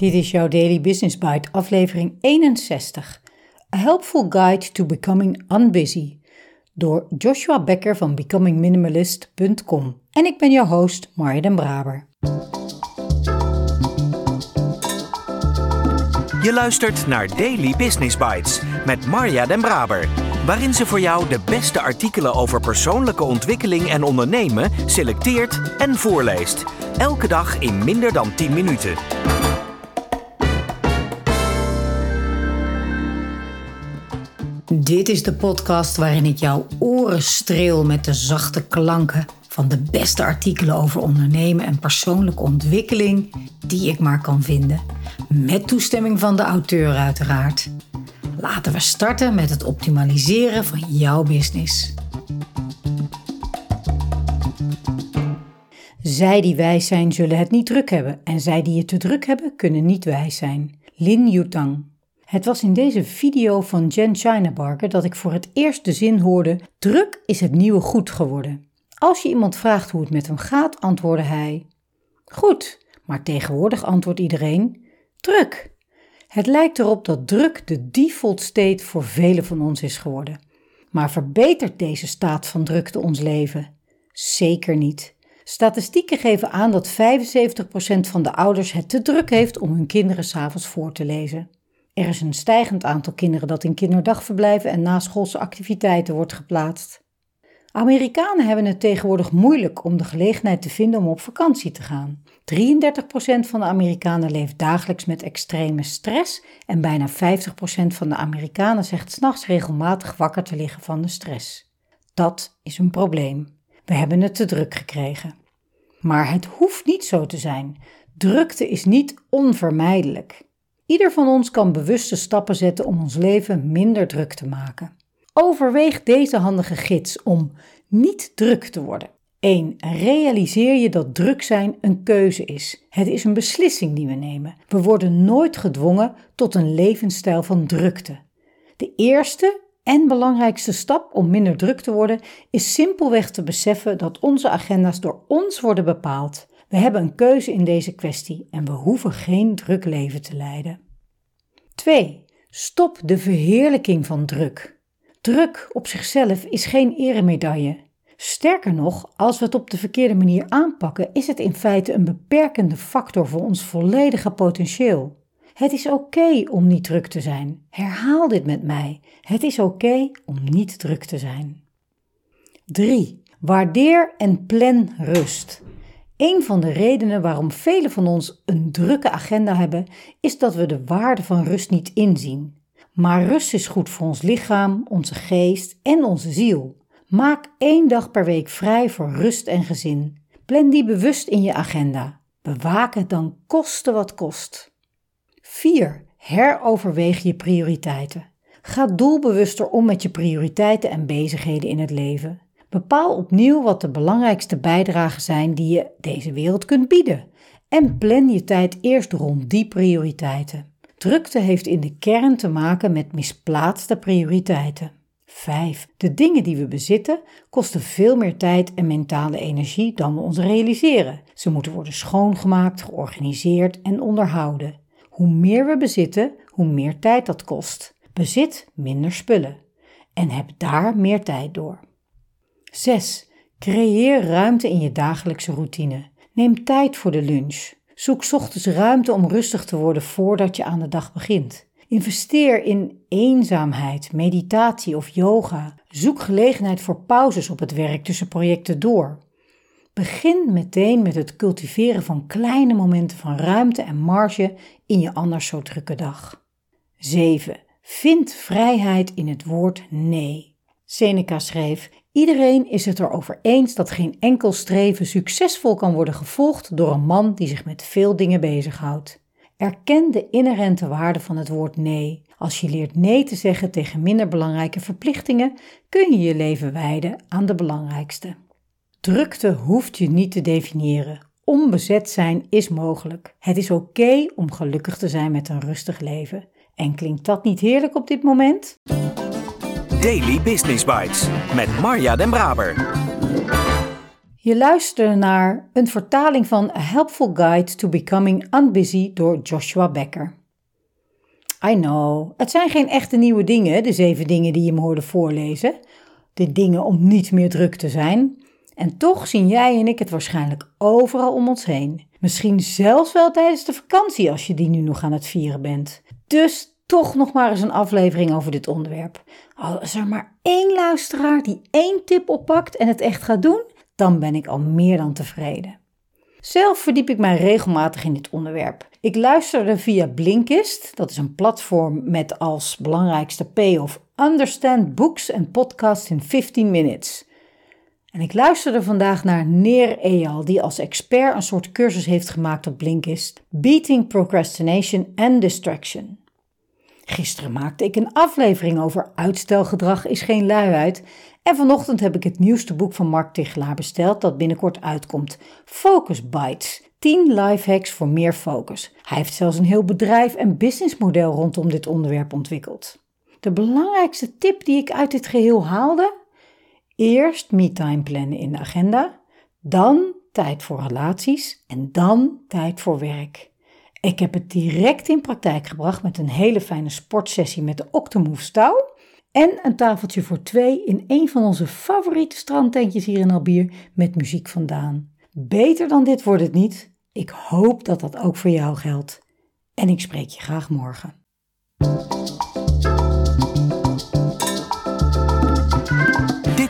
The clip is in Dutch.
Dit is jouw Daily Business Bite, aflevering 61. A Helpful Guide to Becoming Unbusy. Door Joshua Becker van becomingminimalist.com. En ik ben jouw host, Marja den Braber. Je luistert naar Daily Business Bites met Marja den Braber. Waarin ze voor jou de beste artikelen over persoonlijke ontwikkeling en ondernemen selecteert en voorleest. Elke dag in minder dan 10 minuten. Dit is de podcast waarin ik jouw oren streel met de zachte klanken van de beste artikelen over ondernemen en persoonlijke ontwikkeling die ik maar kan vinden. Met toestemming van de auteur uiteraard. Laten we starten met het optimaliseren van jouw business. Zij die wijs zijn, zullen het niet druk hebben. En zij die het te druk hebben, kunnen niet wijs zijn. Lin Yutang. Het was in deze video van Jen Schinabarker dat ik voor het eerst de zin hoorde: druk is het nieuwe goed geworden. Als je iemand vraagt hoe het met hem gaat, antwoordde hij: Goed, maar tegenwoordig antwoordt iedereen: druk. Het lijkt erop dat druk de default state voor velen van ons is geworden. Maar verbetert deze staat van drukte ons leven? Zeker niet. Statistieken geven aan dat 75% van de ouders het te druk heeft om hun kinderen s'avonds voor te lezen. Er is een stijgend aantal kinderen dat in kinderdagverblijven en naschoolse activiteiten wordt geplaatst. Amerikanen hebben het tegenwoordig moeilijk om de gelegenheid te vinden om op vakantie te gaan. 33% van de Amerikanen leeft dagelijks met extreme stress en bijna 50% van de Amerikanen zegt s'nachts regelmatig wakker te liggen van de stress. Dat is een probleem. We hebben het te druk gekregen. Maar het hoeft niet zo te zijn. Drukte is niet onvermijdelijk. Ieder van ons kan bewuste stappen zetten om ons leven minder druk te maken. Overweeg deze handige gids om niet druk te worden. 1. Realiseer je dat druk zijn een keuze is. Het is een beslissing die we nemen. We worden nooit gedwongen tot een levensstijl van drukte. De eerste en belangrijkste stap om minder druk te worden is simpelweg te beseffen dat onze agenda's door ons worden bepaald. We hebben een keuze in deze kwestie en we hoeven geen druk leven te leiden. 2. Stop de verheerlijking van druk. Druk op zichzelf is geen eremedaille. Sterker nog, als we het op de verkeerde manier aanpakken, is het in feite een beperkende factor voor ons volledige potentieel. Het is oké om niet druk te zijn. Herhaal dit met mij. Het is oké om niet druk te zijn. 3. Waardeer en plan rust. Een van de redenen waarom velen van ons een drukke agenda hebben, is dat we de waarde van rust niet inzien. Maar rust is goed voor ons lichaam, onze geest en onze ziel. Maak één dag per week vrij voor rust en gezin. Plan die bewust in je agenda. Bewaak het dan koste wat kost. 4. Heroverweeg je prioriteiten. Ga doelbewuster om met je prioriteiten en bezigheden in het leven. Bepaal opnieuw wat de belangrijkste bijdragen zijn die je deze wereld kunt bieden. En plan je tijd eerst rond die prioriteiten. Drukte heeft in de kern te maken met misplaatste prioriteiten. 5. De dingen die we bezitten kosten veel meer tijd en mentale energie dan we ons realiseren. Ze moeten worden schoongemaakt, georganiseerd en onderhouden. Hoe meer we bezitten, hoe meer tijd dat kost. Bezit minder spullen en heb daar meer tijd door. 6. Creëer ruimte in je dagelijkse routine. Neem tijd voor de lunch. Zoek ochtends ruimte om rustig te worden voordat je aan de dag begint. Investeer in eenzaamheid, meditatie of yoga. Zoek gelegenheid voor pauzes op het werk tussen projecten door. Begin meteen met het cultiveren van kleine momenten van ruimte en marge in je anders zo drukke dag. 7. Vind vrijheid in het woord nee. Seneca schreef: Iedereen is het erover eens dat geen enkel streven succesvol kan worden gevolgd door een man die zich met veel dingen bezighoudt. Erken de inherente waarde van het woord nee. Als je leert nee te zeggen tegen minder belangrijke verplichtingen, kun je je leven wijden aan de belangrijkste. Drukte hoeft je niet te definiëren. Onbezet zijn is mogelijk. Het is oké om gelukkig te zijn met een rustig leven. En klinkt dat niet heerlijk op dit moment? Daily Business Bites met Marja Den Braber. Je luisterde naar een vertaling van A Helpful Guide to Becoming Unbusy door Joshua Becker. I know, het zijn geen echte nieuwe dingen, de zeven dingen die je me hoorde voorlezen. De dingen om niet meer druk te zijn. En toch zien jij en ik het waarschijnlijk overal om ons heen. Misschien zelfs wel tijdens de vakantie als je die nu nog aan het vieren bent. Dus toch nog maar eens een aflevering over dit onderwerp. Al is er maar één luisteraar die één tip oppakt en het echt gaat doen, dan ben ik al meer dan tevreden. Zelf verdiep ik mij regelmatig in dit onderwerp. Ik luisterde via Blinkist, dat is een platform met als belangrijkste payoff Understand Books and Podcasts in 15 Minutes. En ik luisterde vandaag naar Neer Eyal, die als expert een soort cursus heeft gemaakt op Blinkist: Beating Procrastination and Distraction. Gisteren maakte ik een aflevering over uitstelgedrag is geen luiheid. En vanochtend heb ik het nieuwste boek van Mark Tichelaar besteld dat binnenkort uitkomt. Focus Bites. 10 lifehacks voor meer focus. Hij heeft zelfs een heel bedrijf en businessmodel rondom dit onderwerp ontwikkeld. De belangrijkste tip die ik uit dit geheel haalde? Eerst me-time plannen in de agenda, dan tijd voor relaties en dan tijd voor werk. Ik heb het direct in praktijk gebracht met een hele fijne sportsessie met de Octomove stouw en een tafeltje voor twee in een van onze favoriete strandtentjes hier in Albier met muziek vandaan. Beter dan dit wordt het niet. Ik hoop dat dat ook voor jou geldt. En ik spreek je graag morgen.